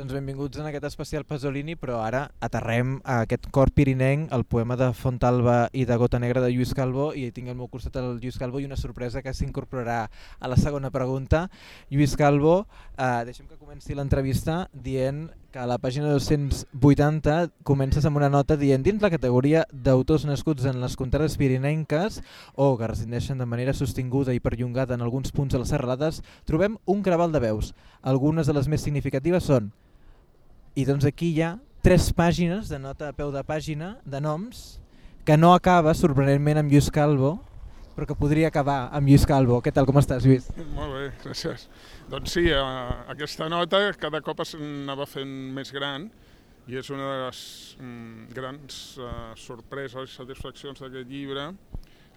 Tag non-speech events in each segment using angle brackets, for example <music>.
Doncs benvinguts en aquest especial Pasolini, però ara aterrem a aquest cor pirinenc, el poema de Fontalba i de Gota Negra de Lluís Calvo, i tinc al meu costat el Lluís Calvo i una sorpresa que s'incorporarà a la segona pregunta. Lluís Calvo, eh, deixem que comenci l'entrevista dient que a la pàgina 280 comences amb una nota dient dins la categoria d'autors nascuts en les contrades pirinenques o que resideixen de manera sostinguda i perllongada en alguns punts de les serralades, trobem un graval de veus. Algunes de les més significatives són i doncs aquí hi ha tres pàgines de nota a peu de pàgina de noms que no acaba sorprenentment amb Lluís Calvo, però que podria acabar amb Lluís Calvo. Què tal, com estàs, Lluís? Molt bé, gràcies. Doncs sí, eh, aquesta nota cada cop s'anava fent més gran i és una de les mm, grans eh, sorpreses i satisfaccions d'aquest llibre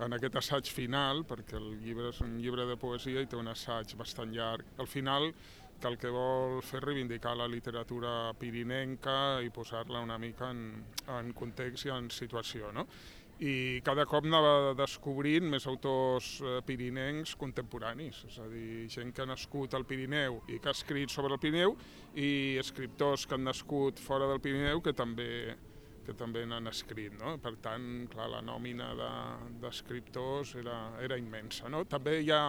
en aquest assaig final, perquè el llibre és un llibre de poesia i té un assaig bastant llarg. Al final que el que vol fer reivindicar la literatura pirinenca i posar-la una mica en, en context i en situació. No? i cada cop anava descobrint més autors eh, pirinencs contemporanis, és a dir, gent que ha nascut al Pirineu i que ha escrit sobre el Pirineu i escriptors que han nascut fora del Pirineu que també que també n'han escrit. No? Per tant, clar, la nòmina d'escriptors de, era, era immensa. No? També hi ha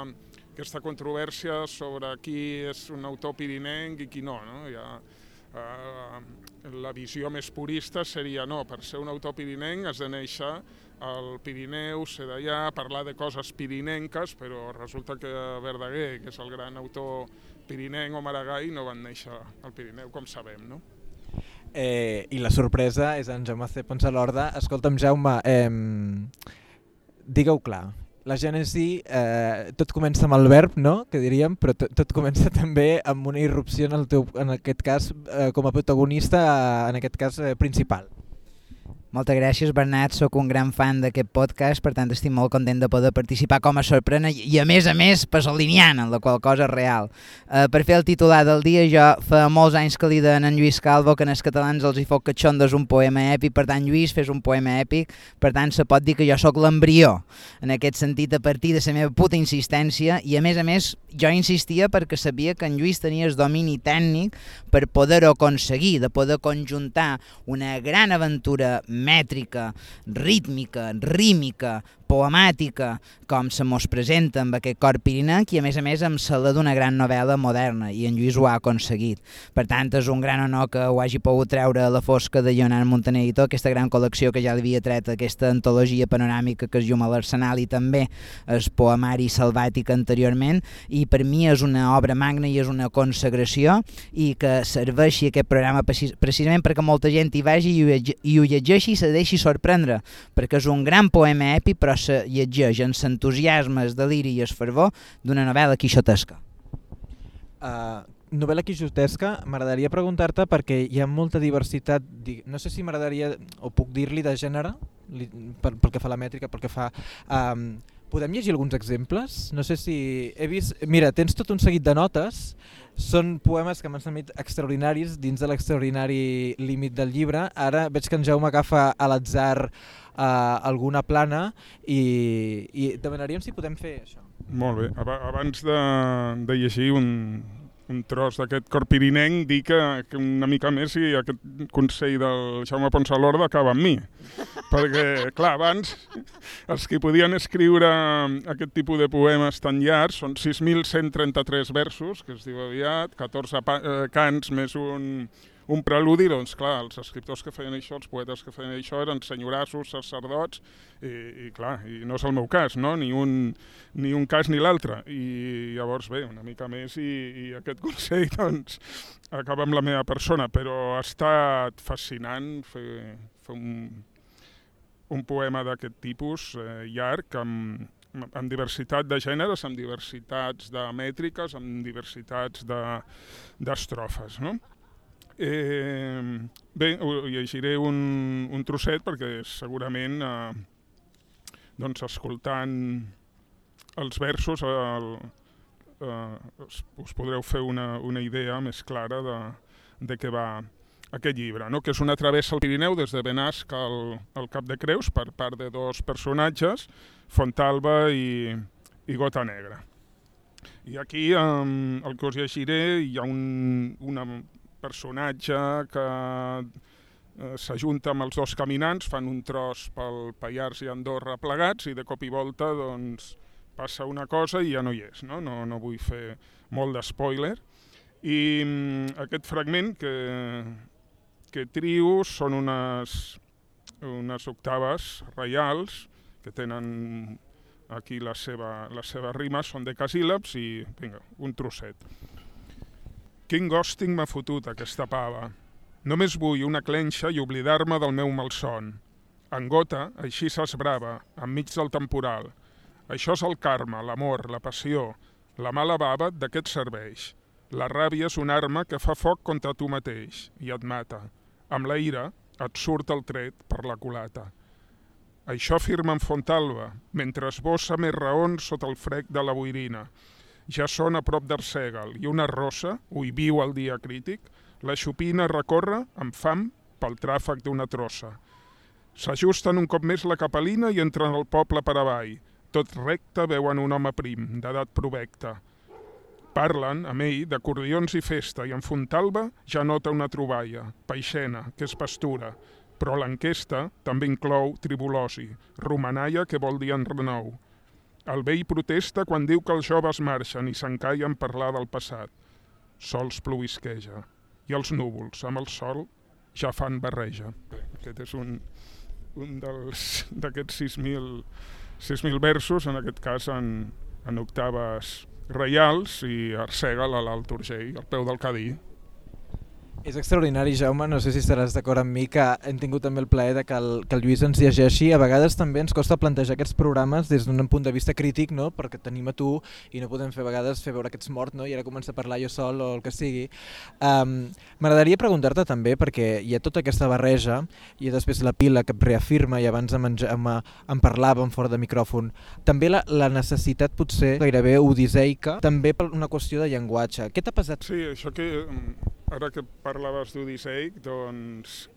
aquesta controvèrsia sobre qui és un autor pirinenc i qui no. no? Hi ha, eh, la visió més purista seria no, per ser un autor pirinenc has de néixer al Pirineu, ser d'allà, parlar de coses pirinenques, però resulta que Verdaguer, que és el gran autor pirinenc o Maragall, no van néixer al Pirineu, com sabem, no? Eh, I la sorpresa és en Jaume C. Ponsalorda. Escolta'm, Jaume, eh, digue-ho clar. La gènesi, eh, tot comença amb el verb, no? que diríem, però tot, tot comença <laughs> també amb una irrupció en, el teu, en aquest cas eh, com a protagonista, en aquest cas eh, principal. Moltes gràcies, Bernat. Soc un gran fan d'aquest podcast, per tant estic molt content de poder participar com a sorprena i, a més a més, pasoliniana, la qual cosa és real. Uh, per fer el titular del dia, jo fa molts anys que li den en Lluís Calvo que en els catalans els hi fot catxondes un poema èpic, per tant, Lluís, fes un poema èpic, per tant, se pot dir que jo sóc l'embrió, en aquest sentit, a partir de la meva puta insistència, i a més a més, jo insistia perquè sabia que en Lluís tenia el domini tècnic per poder-ho aconseguir, de poder conjuntar una gran aventura mètrica, rítmica, rímica, poemàtica com se mos presenta amb aquest cor pirinec i a més a més amb la d'una gran novel·la moderna i en Lluís ho ha aconseguit. Per tant, és un gran honor que ho hagi pogut treure a la fosca de Leonard Montaner i tot, aquesta gran col·lecció que ja li havia tret aquesta antologia panoràmica que es llum a l'Arsenal i també el poemari salvàtic anteriorment i per mi és una obra magna i és una consagració i que serveixi aquest programa precisament perquè molta gent hi vagi i ho llegeixi i se deixi sorprendre perquè és un gran poema èpic però se llegeix en l'entusiasme, el deliri i el fervor d'una novel·la quixotesca. Uh, novel·la quixotesca, m'agradaria preguntar-te perquè hi ha molta diversitat, no sé si m'agradaria, o puc dir-li de gènere, pel, pel que fa a la mètrica, pel que fa... Um, podem llegir alguns exemples? No sé si... He vist... Mira, tens tot un seguit de notes, són poemes que m'han semblat extraordinaris dins de l'extraordinari límit del llibre. Ara veig que en Jaume agafa a l'atzar uh, alguna plana i, i demanaríem si podem fer això. Molt bé. Abans de, de llegir un, un tros d'aquest cor pirinenc, dir que, que una mica més i aquest consell del Jaume Ponsalorda acaba amb mi. Perquè, clar, abans els que podien escriure aquest tipus de poemes tan llargs són 6.133 versos, que es diu aviat, 14 eh, cants més un, un preludi, doncs clar, els escriptors que feien això, els poetes que feien això eren senyorassos, sacerdots, i, i clar, i no és el meu cas, no? ni, un, ni un cas ni l'altre. I llavors, bé, una mica més i, i aquest <laughs> consell doncs, acaba amb la meva persona, però ha estat fascinant fer, fer un, un poema d'aquest tipus, eh, llarg, amb, amb diversitat de gèneres, amb diversitats de mètriques, amb diversitats d'estrofes. De, no? Eh, bé, ho llegiré un, un trosset perquè segurament eh, doncs escoltant els versos el, eh, us, us podreu fer una, una idea més clara de, de què va aquest llibre, no? que és una travessa al Pirineu des de Benasc al, al Cap de Creus per part de dos personatges, Fontalba i, i Gota Negra. I aquí, eh, el que us llegiré, hi ha un, una personatge que eh, s'ajunta amb els dos caminants, fan un tros pel Pallars i Andorra plegats i de cop i volta doncs, passa una cosa i ja no hi és. No, no, no vull fer molt d'espoiler. I mm, aquest fragment que, que trio són unes, unes octaves reials que tenen aquí la seva, la seva rima, són de casíl·labs i, vinga, un trosset. Quin gòsting m'ha fotut aquesta pava. Només vull una clenxa i oblidar-me del meu malson. En gota, així s'esbrava, enmig del temporal. Això és el karma, l'amor, la passió. La mala bava de què et serveix? La ràbia és una arma que fa foc contra tu mateix i et mata. Amb la ira et surt el tret per la culata. Això afirma en Fontalba, mentre esbossa més raons sota el frec de la boirina. Ja són a prop d'Arsègal i una rossa, ui viu al dia crític, la xupina recorre amb fam pel tràfic d'una trossa. S'ajusten un cop més la capelina i entren al poble per avall. Tot recte veuen un home prim, d'edat provecta. Parlen, amb ell, d'acordions i festa i en Fontalba ja nota una troballa, peixena, que és pastura, però l'enquesta també inclou tribulosi, romanalla que vol dir enrenou. El vell protesta quan diu que els joves marxen i s'encallen parlar del passat. Sols plovisqueja i els núvols amb el sol ja fan barreja. Aquest és un, un d'aquests 6.000 versos, en aquest cas en, en octaves reials i Arsègal a l'Alt Urgell, al peu del Cadí. És extraordinari, Jaume, no sé si estaràs d'acord amb mi, que hem tingut també el plaer de que el, que el Lluís ens llegeixi. A vegades també ens costa plantejar aquests programes des d'un punt de vista crític, no? perquè tenim a tu i no podem fer a vegades fer veure que ets mort no? i ara començar a parlar jo sol o el que sigui. Um, M'agradaria preguntar-te també, perquè hi ha tota aquesta barreja i després la pila que reafirma i abans em, em, em parlàvem fora de micròfon, també la, la necessitat potser gairebé odiseica, també per una qüestió de llenguatge. Què t'ha pesat? Sí, això que ara que parlaves d'Odisseic, doncs,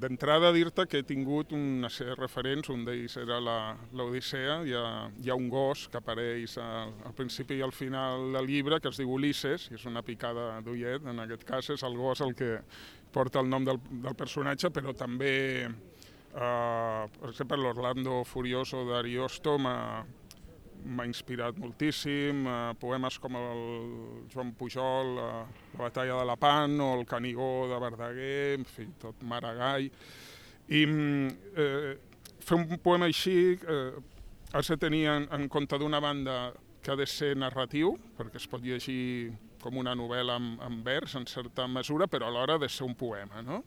d'entrada dir-te que he tingut una sèrie de referents, un d'ells era l'Odissea, hi, hi ha un gos que apareix al, al principi i al final del llibre que es diu Ulisses, i és una picada d'ullet, en aquest cas és el gos el que porta el nom del, del personatge, però també, eh, per exemple, l'Orlando Furioso d'Ariosto m'ha m'ha inspirat moltíssim, eh, poemes com el Joan Pujol, eh, La batalla de la Pan o el Canigó de Verdaguer, en fi, tot Maragall. I eh, fer un poema així eh, has de tenir en, en compte d'una banda que ha de ser narratiu, perquè es pot llegir com una novel·la en, en vers en certa mesura, però alhora ha de ser un poema, no?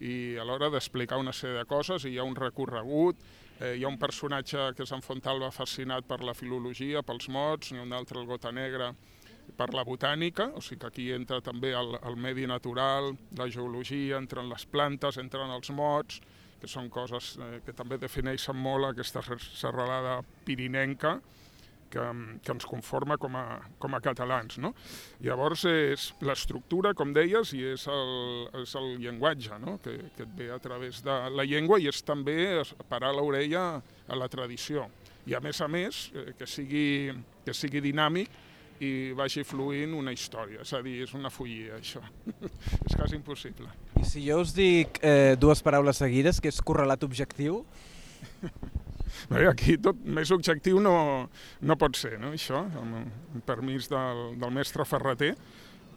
I a l'hora d'explicar una sèrie de coses hi ha un recorregut, Eh, hi ha un personatge que és en Fontalba fascinat per la filologia, pels mots, i un altre, el Gota Negra, per la botànica, o sigui que aquí entra també el, el medi natural, la geologia, entren les plantes, entren els mots, que són coses eh, que també defineixen molt aquesta serralada pirinenca, que, que ens conforma com a, com a catalans. No? Llavors és l'estructura, com deies, i és el, és el llenguatge, no? que, que et ve a través de la llengua i és també parar l'orella a la tradició. I a més a més, eh, que sigui, que sigui dinàmic i vagi fluint una història. És a dir, és una follia, això. <laughs> és quasi impossible. I si jo us dic eh, dues paraules seguides, que és correlat objectiu? <laughs> Bé, aquí tot més objectiu no, no pot ser, no, això, amb permís del, del mestre Ferreter,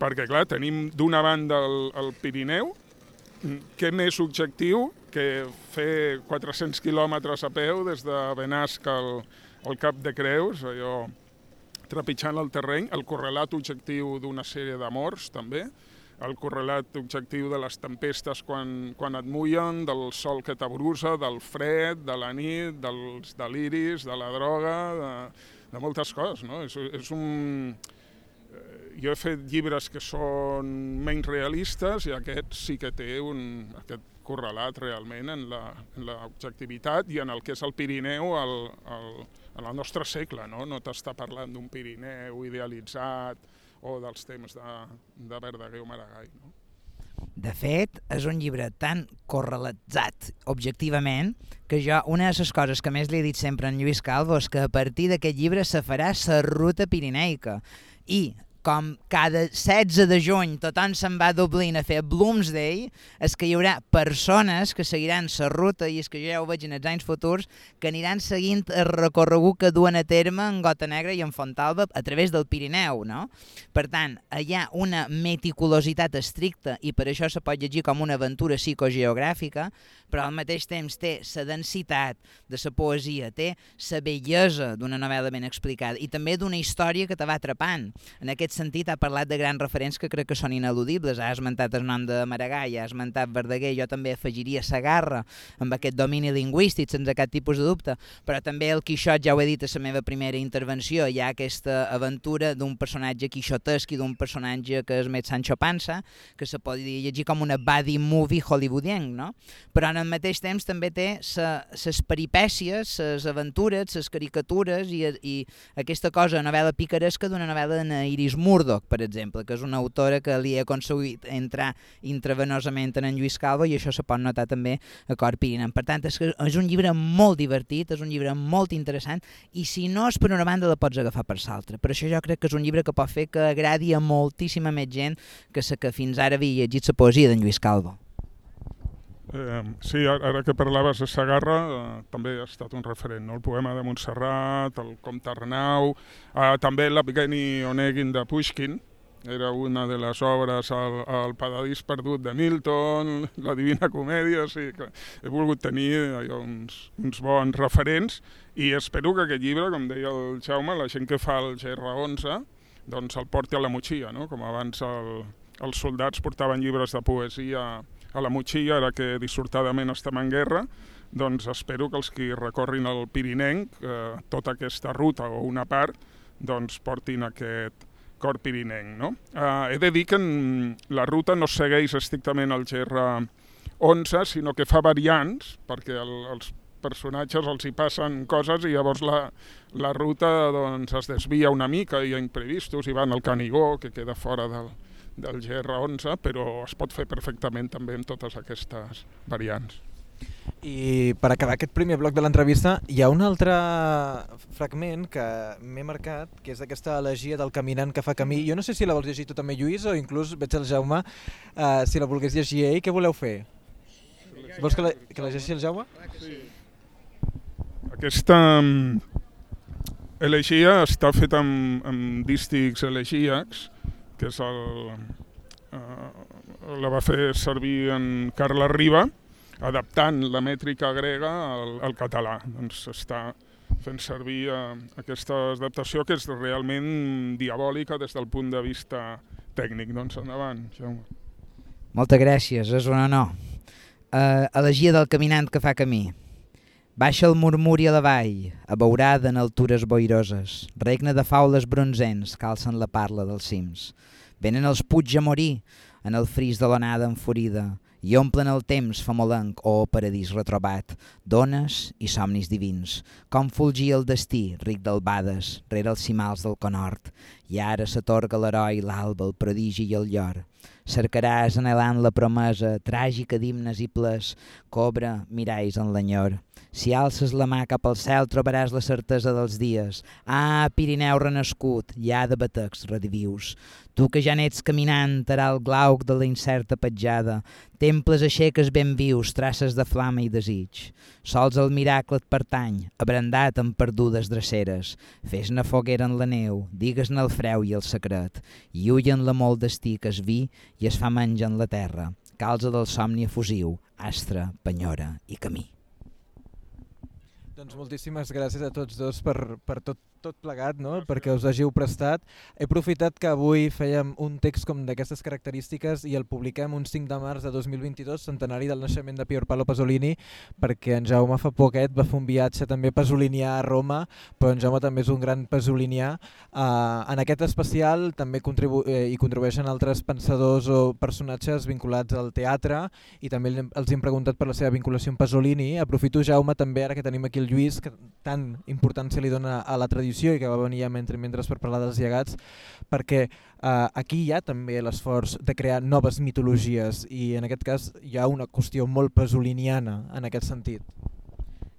perquè, clar, tenim d'una banda el, el Pirineu, què més objectiu que fer 400 quilòmetres a peu des de Benasca al, al Cap de Creus, allò trepitjant el terreny, el correlat objectiu d'una sèrie de morts, també, el correlat objectiu de les tempestes quan, quan et mullen, del sol que t'abrusa, del fred, de la nit, dels deliris, de la droga, de, de moltes coses. No? És, és un... Eh, jo he fet llibres que són menys realistes i aquest sí que té un, aquest correlat realment en l'objectivitat i en el que és el Pirineu el, el, en el nostre segle. No, no t'està parlant d'un Pirineu idealitzat, o dels temps de, de Verdaguer o Maragall. No? De fet, és un llibre tan correlatzat objectivament que jo una de les coses que més li he dit sempre en Lluís Calvo és que a partir d'aquest llibre se farà la ruta pirineica i com cada 16 de juny tothom se'n va a Dublín a fer Bloomsday, és que hi haurà persones que seguiran la ruta, i és que jo ja ho veig en els anys futurs, que aniran seguint el recorregut que duen a terme en Gota Negra i en Fontalba a través del Pirineu. No? Per tant, hi ha una meticulositat estricta i per això se pot llegir com una aventura psicogeogràfica, però al mateix temps té la densitat de la poesia, té la bellesa d'una novel·la ben explicada i també d'una història que te va atrapant. En aquest sentit ha parlat de grans referents que crec que són ineludibles. Ha esmentat el nom de Maragall, ha esmentat Verdaguer, jo també afegiria Sagarra amb aquest domini lingüístic sense cap tipus de dubte, però també el Quixot, ja ho he dit a la meva primera intervenció, hi ha aquesta aventura d'un personatge quixotesc i d'un personatge que és més Sancho Panza, que se pot llegir com una buddy movie hollywoodienc, no? però en al mateix temps també té les peripècies, les aventures, les caricatures i, i aquesta cosa, novel·la picaresca d'una novel·la Iris Murdoch, per exemple, que és una autora que li ha aconseguit entrar intravenosament en en Lluís Calvo i això se pot notar també a Cor. Per tant, és, és un llibre molt divertit, és un llibre molt interessant i si no és per una banda la pots agafar per l'altra. Per això jo crec que és un llibre que pot fer que agradi a moltíssima més gent que la que fins ara havia llegit la poesia d'en Lluís Calvo. Eh, sí, ara que parlaves de Sagarra, eh, també ha estat un referent, no? el poema de Montserrat, el Comte Arnau, eh, també l'Abgeni Onegin de Pushkin, era una de les obres al, al Paradís Perdut de Milton, la Divina Comèdia, o sigui que he volgut tenir allò, uns, uns bons referents i espero que aquest llibre, com deia el Jaume, la gent que fa el GR11, doncs el porti a la motxilla, no? com abans el, els soldats portaven llibres de poesia a la motxilla, ara que dissortadament estem en guerra, doncs espero que els que recorrin el Pirinenc, eh, tota aquesta ruta o una part, doncs portin aquest cor pirinenc. No? Eh, he de dir que la ruta no segueix estrictament el GR11, sinó que fa variants, perquè el, els personatges els hi passen coses i llavors la, la ruta doncs, es desvia una mica, hi ha imprevistos, i van al Canigó, que queda fora del, del GR11, però es pot fer perfectament també amb totes aquestes variants. I per acabar aquest primer bloc de l'entrevista, hi ha un altre fragment que m'he marcat, que és aquesta elegia del caminant que fa camí. Jo no sé si la vols llegir tu també, Lluís, o inclús veig el Jaume, uh, si la volgués llegir ell, què voleu fer? Vols que la, que la llegeixi el Jaume? Sí. Aquesta um, elegia està feta amb, amb dístics elegíacs, que és el, eh, la va fer servir en Carla Riba, adaptant la mètrica grega al, al català. Doncs està fent servir eh, aquesta adaptació que és realment diabòlica des del punt de vista tècnic. Doncs endavant, Jaume. Moltes gràcies, és un honor. Uh, elegia del caminant que fa camí. Baixa el murmuri a la vall, abeurada en altures boiroses, regne de faules bronzents calcen la parla dels cims. Venen els puig a morir en el fris de l'onada enfurida i omplen el temps famolenc o oh, paradís retrobat, dones i somnis divins, com fulgia el destí ric d'albades rere els cimals del conhort, i ara s'atorga l'heroi l'alba, el prodigi i el llor. Cercaràs anhelant la promesa tràgica d'himnes i ples, cobra miralls en l'enyor. Si alces la mà cap al cel trobaràs la certesa dels dies. Ah, Pirineu renascut, ja de batecs redivius. Tu que ja n'ets caminant, tarà el glauc de la incerta petjada, temples aixeques ben vius, traces de flama i desig. Sols el miracle et pertany, abrandat amb perdudes dreceres. Fes-ne foguera en la neu, digues-ne el freu i el secret, i ullen la molt destí que es vi i es fa menjar en la terra, calza del somni efusiu, astre, penyora i camí. Doncs moltíssimes gràcies a tots dos per, per tot tot plegat, no? perquè us hàgiu prestat. He aprofitat que avui fèiem un text com d'aquestes característiques i el publiquem un 5 de març de 2022, centenari del naixement de Pier Paolo Pasolini, perquè en Jaume fa poquet va fer un viatge també pasolinià a Roma, però en Jaume també és un gran pasolinià. Uh, en aquest especial també contribu eh, hi contribueixen altres pensadors o personatges vinculats al teatre i també els hem preguntat per la seva vinculació amb Pasolini. Aprofito, Jaume, també ara que tenim aquí el Lluís, que tant importància li dona a la tradició exposició i que va venir a mentre, mentre per parlar dels llegats, perquè eh, aquí hi ha també l'esforç de crear noves mitologies i en aquest cas hi ha una qüestió molt pasoliniana en aquest sentit.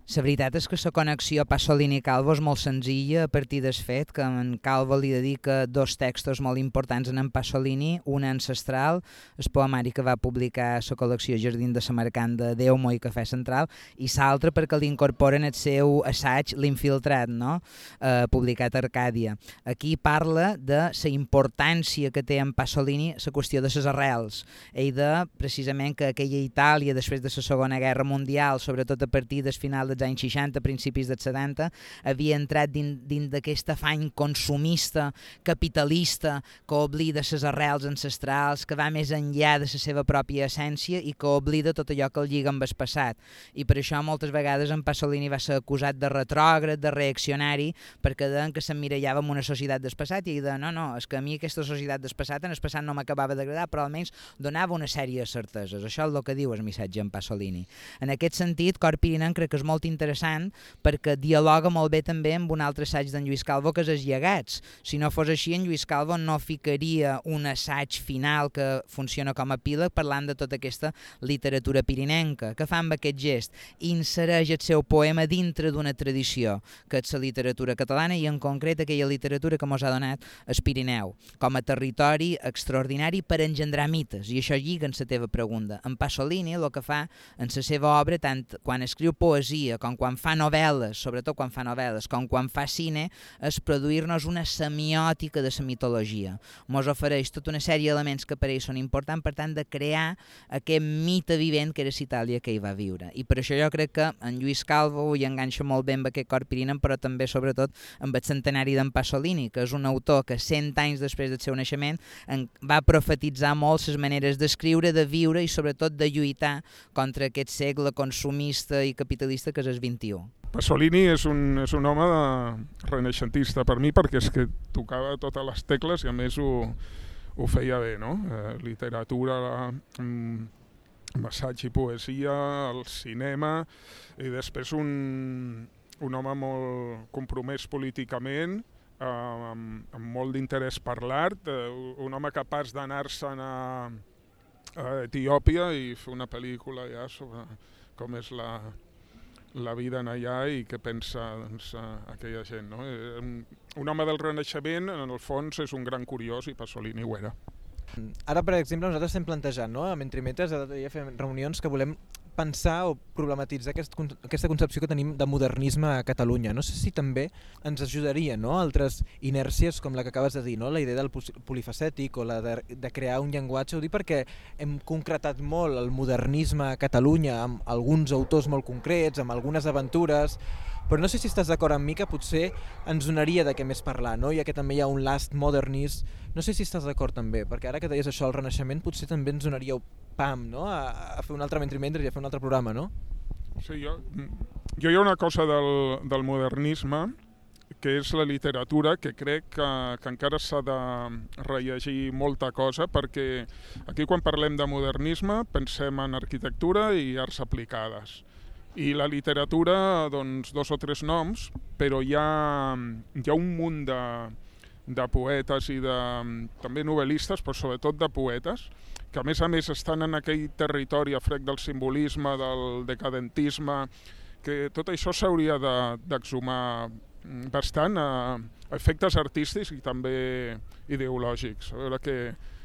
La veritat és que la connexió Pasolini-Calvo és molt senzilla a partir del fet que en Calvo li dedica dos textos molt importants en en Pasolini, un ancestral, el poemari que va publicar la col·lecció Jardín de Samarcand de Déu i Cafè Central, i l'altre perquè l'incorporen el seu assaig L'Infiltrat, no? eh, publicat a Arcàdia. Aquí parla de la importància que té en Pasolini la qüestió de les arrels, ell de precisament que aquella Itàlia després de la Segona Guerra Mundial, sobretot a partir del final dels anys 60, principis dels 70, havia entrat dins, dins d'aquest afany consumista, capitalista, que oblida les arrels ancestrals, que va més enllà de la seva pròpia essència i que oblida tot allò que el lliga amb el passat. I per això moltes vegades en Pasolini va ser acusat de retrògrad, de reaccionari, perquè deien que s'emmirallava en una societat del passat i de no, no, és que a mi aquesta societat del passat en el passat no m'acabava d'agradar, però almenys donava una sèrie de certeses. Això és el que diu el missatge en Pasolini. En aquest sentit, Cor Pirinenc crec que és molt molt interessant perquè dialoga molt bé també amb un altre assaig d'en Lluís Calvo que és els llegats. Si no fos així, en Lluís Calvo no ficaria un assaig final que funciona com a pila parlant de tota aquesta literatura pirinenca. que fa amb aquest gest? Insereix el seu poema dintre d'una tradició, que és la literatura catalana i en concret aquella literatura que ens ha donat el Pirineu, com a territori extraordinari per engendrar mites. I això lliga en la teva pregunta. En Pasolini el que fa en la seva obra, tant quan escriu poesia poesia, com quan fa novel·les, sobretot quan fa novel·les, com quan fa cine, és produir-nos una semiòtica de la mitologia. Mos ofereix tota una sèrie d'elements que per ell són importants, per tant, de crear aquest mite vivent que era Itàlia que hi va viure. I per això jo crec que en Lluís Calvo hi enganxa molt bé amb aquest cor pirinen, però també, sobretot, amb el centenari d'en Pasolini, que és un autor que 100 anys després del seu naixement en, va profetitzar molt les maneres d'escriure, de viure i sobretot de lluitar contra aquest segle consumista i capitalista que és el 21. Pasolini és un, és un home renaixentista per mi perquè és que tocava totes les tecles i a més ho, ho feia bé, no? Eh, literatura, mm, massatge i poesia, el cinema i després un, un home molt compromès políticament, eh, amb, amb molt d'interès per l'art, eh, un home capaç d'anar-se'n a, a Etiòpia i fer una pel·lícula ja sobre com és la, la vida en allà i què pensa doncs, aquella gent. No? Eh, un home del Renaixement, en el fons, és un gran curiós i Pasolini ho era. Ara, per exemple, nosaltres estem plantejant, no? a Mentrimetres, ja fem reunions que volem pensar o problematitzar aquest, aquesta concepció que tenim de modernisme a Catalunya. No sé si també ens ajudaria no? altres inèrcies com la que acabes de dir, no? la idea del polifacètic o la de, de crear un llenguatge. Ho dic perquè hem concretat molt el modernisme a Catalunya amb alguns autors molt concrets, amb algunes aventures, però no sé si estàs d'acord amb mi que potser ens donaria de què més parlar, no? ja que també hi ha un last modernist. No sé si estàs d'acord també, perquè ara que deies això, el Renaixement, potser també ens donaria pam, no? a, a fer un altre mentre i a fer un altre programa, no? Sí, jo, jo hi ha una cosa del, del modernisme que és la literatura, que crec que, que encara s'ha de rellegir molta cosa, perquè aquí quan parlem de modernisme pensem en arquitectura i arts aplicades i la literatura, doncs, dos o tres noms, però hi ha, hi ha un munt de, de poetes i de, també novel·listes, però sobretot de poetes, que a més a més estan en aquell territori a frec del simbolisme, del decadentisme, que tot això s'hauria d'exhumar de, bastant a, a efectes artístics i també ideològics, a veure què,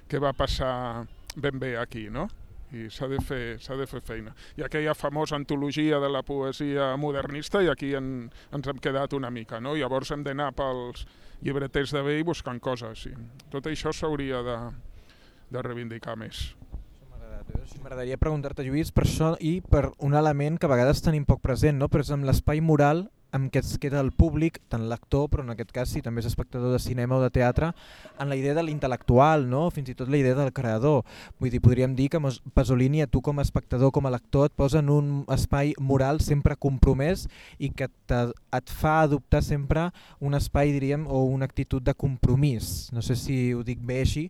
què va passar ben bé aquí, no? I s'ha de, fer, de fer feina. Ha aquella famosa antologia de la poesia modernista i aquí en, ens hem quedat una mica, no? Llavors hem d'anar pels llibreters de vell buscant coses. I tot això s'hauria de, de reivindicar més. M'agradaria preguntar-te, Lluís, per això i per un element que a vegades tenim poc present, no? però és amb l'espai moral amb què es queda el públic, tant l'actor, però en aquest cas si també és espectador de cinema o de teatre, en la idea de l'intel·lectual, no? fins i tot la idea del creador. Vull dir, podríem dir que Pasolini a tu com a espectador, com a lector, et posa en un espai moral sempre compromès i que te, et fa adoptar sempre un espai, diríem, o una actitud de compromís. No sé si ho dic bé així,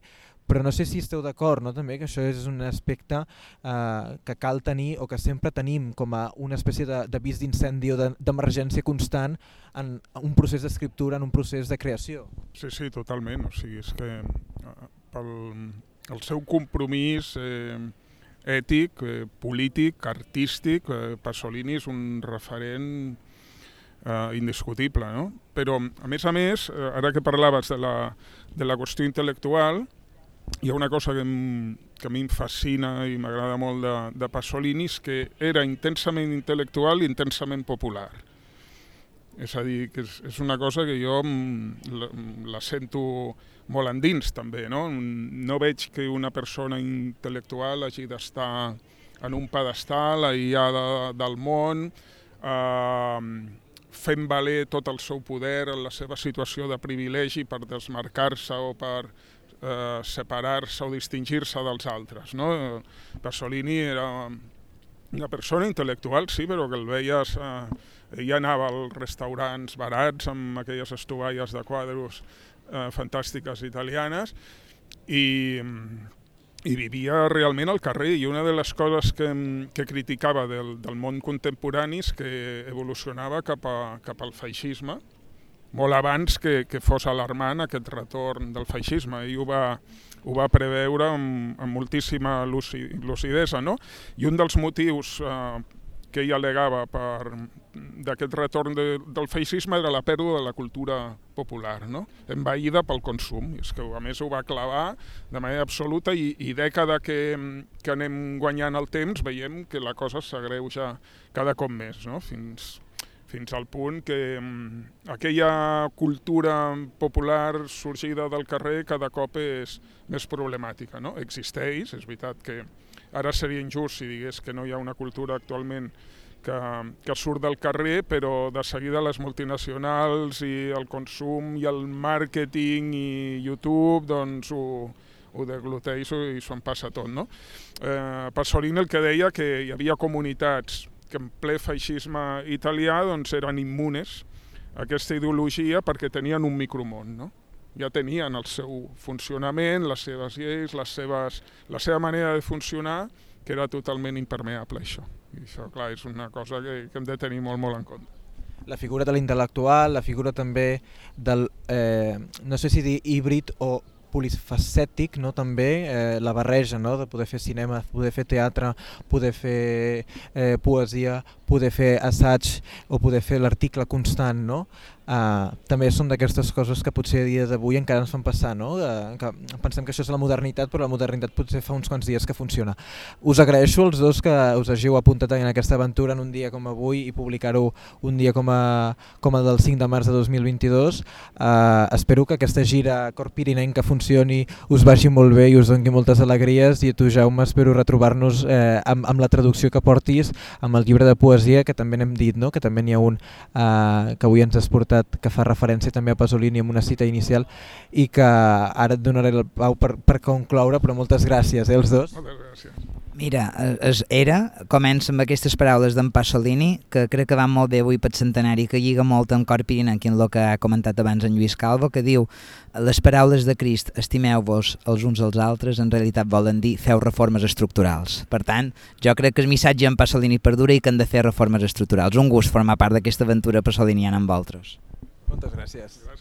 però no sé si esteu d'acord no, també que això és un aspecte eh, que cal tenir o que sempre tenim com a una espècie d'avís d'incendi o d'emergència constant en un procés d'escriptura, en un procés de creació. Sí, sí, totalment. O sigui, és que eh, pel, el seu compromís eh, ètic, eh, polític, artístic. Eh, Pasolini és un referent eh, indiscutible, no? Però, a més a més, eh, ara que parlaves de la, de la qüestió intel·lectual, hi ha una cosa que, em, que a mi em fascina i m'agrada molt de, de Pasolini, és que era intensament intel·lectual i intensament popular. És a dir, que és, és una cosa que jo la, la sento molt endins també, no? No veig que una persona intel·lectual hagi d'estar en un pedestal aïllada del món, eh, fent valer tot el seu poder en la seva situació de privilegi per desmarcar-se o per eh, separar-se o distingir-se dels altres. No? Pasolini era una persona intel·lectual, sí, però que el veies... Eh, ell anava als restaurants barats amb aquelles estovalles de quadros eh, fantàstiques italianes i, i vivia realment al carrer i una de les coses que, que criticava del, del món contemporani és que evolucionava cap, a, cap al feixisme molt abans que, que fos alarmant aquest retorn del feixisme i ho va, ho va preveure amb, amb moltíssima lucidesa. No? I un dels motius eh, que ell alegava d'aquest retorn de, del feixisme era la pèrdua de la cultura popular, no? envaïda pel consum. És que a més ho va clavar de manera absoluta i, i dècada que, que anem guanyant el temps veiem que la cosa s'agreuja cada cop més, no? fins, fins al punt que aquella cultura popular sorgida del carrer cada cop és més problemàtica. No? Existeix, és veritat que Ara seria injust si digués que no hi ha una cultura actualment que, que surt del carrer, però de seguida les multinacionals i el consum i el màrqueting i YouTube doncs ho, ho degluteix i s'ho passa tot. No? Eh, Pasolini el que deia que hi havia comunitats que en ple feixisme italià doncs, eren immunes a aquesta ideologia perquè tenien un micromón. No? ja tenien el seu funcionament, les seves lleis, les seves, la seva manera de funcionar, que era totalment impermeable això. I això, clar, és una cosa que, que hem de tenir molt, molt en compte. La figura de l'intel·lectual, la figura també del, eh, no sé si dir híbrid o polifacètic, no? també eh, la barreja no? de poder fer cinema, poder fer teatre, poder fer eh, poesia, poder fer assaig o poder fer l'article constant. No? Uh, també són d'aquestes coses que potser a dia d'avui encara ens fan passar, no? De, que pensem que això és la modernitat, però la modernitat potser fa uns quants dies que funciona. Us agraeixo als dos que us hagiu apuntat en aquesta aventura en un dia com avui i publicar-ho un dia com a, com a del 5 de març de 2022. Uh, espero que aquesta gira Cor que funcioni us vagi molt bé i us doni moltes alegries i a tu Jaume espero retrobar-nos eh, amb, amb la traducció que portis, amb el llibre de poesia que també n'hem dit, no? que també n'hi ha un uh, que avui ens has portat que fa referència també a Pasolini amb una cita inicial i que ara et donaré el pau per, per concloure, però moltes gràcies, eh, els dos. Moltes gràcies. Mira, es era, comença amb aquestes paraules d'en Pasolini, que crec que van molt bé avui pel centenari, que lliga molt amb Cor Pirinenc en el que ha comentat abans en Lluís Calvo, que diu les paraules de Crist, estimeu-vos els uns als altres, en realitat volen dir feu reformes estructurals. Per tant, jo crec que el missatge en Pasolini perdura i que han de fer reformes estructurals. Un gust formar part d'aquesta aventura pasoliniana amb vosaltres. Moltes gràcies. Gràcies.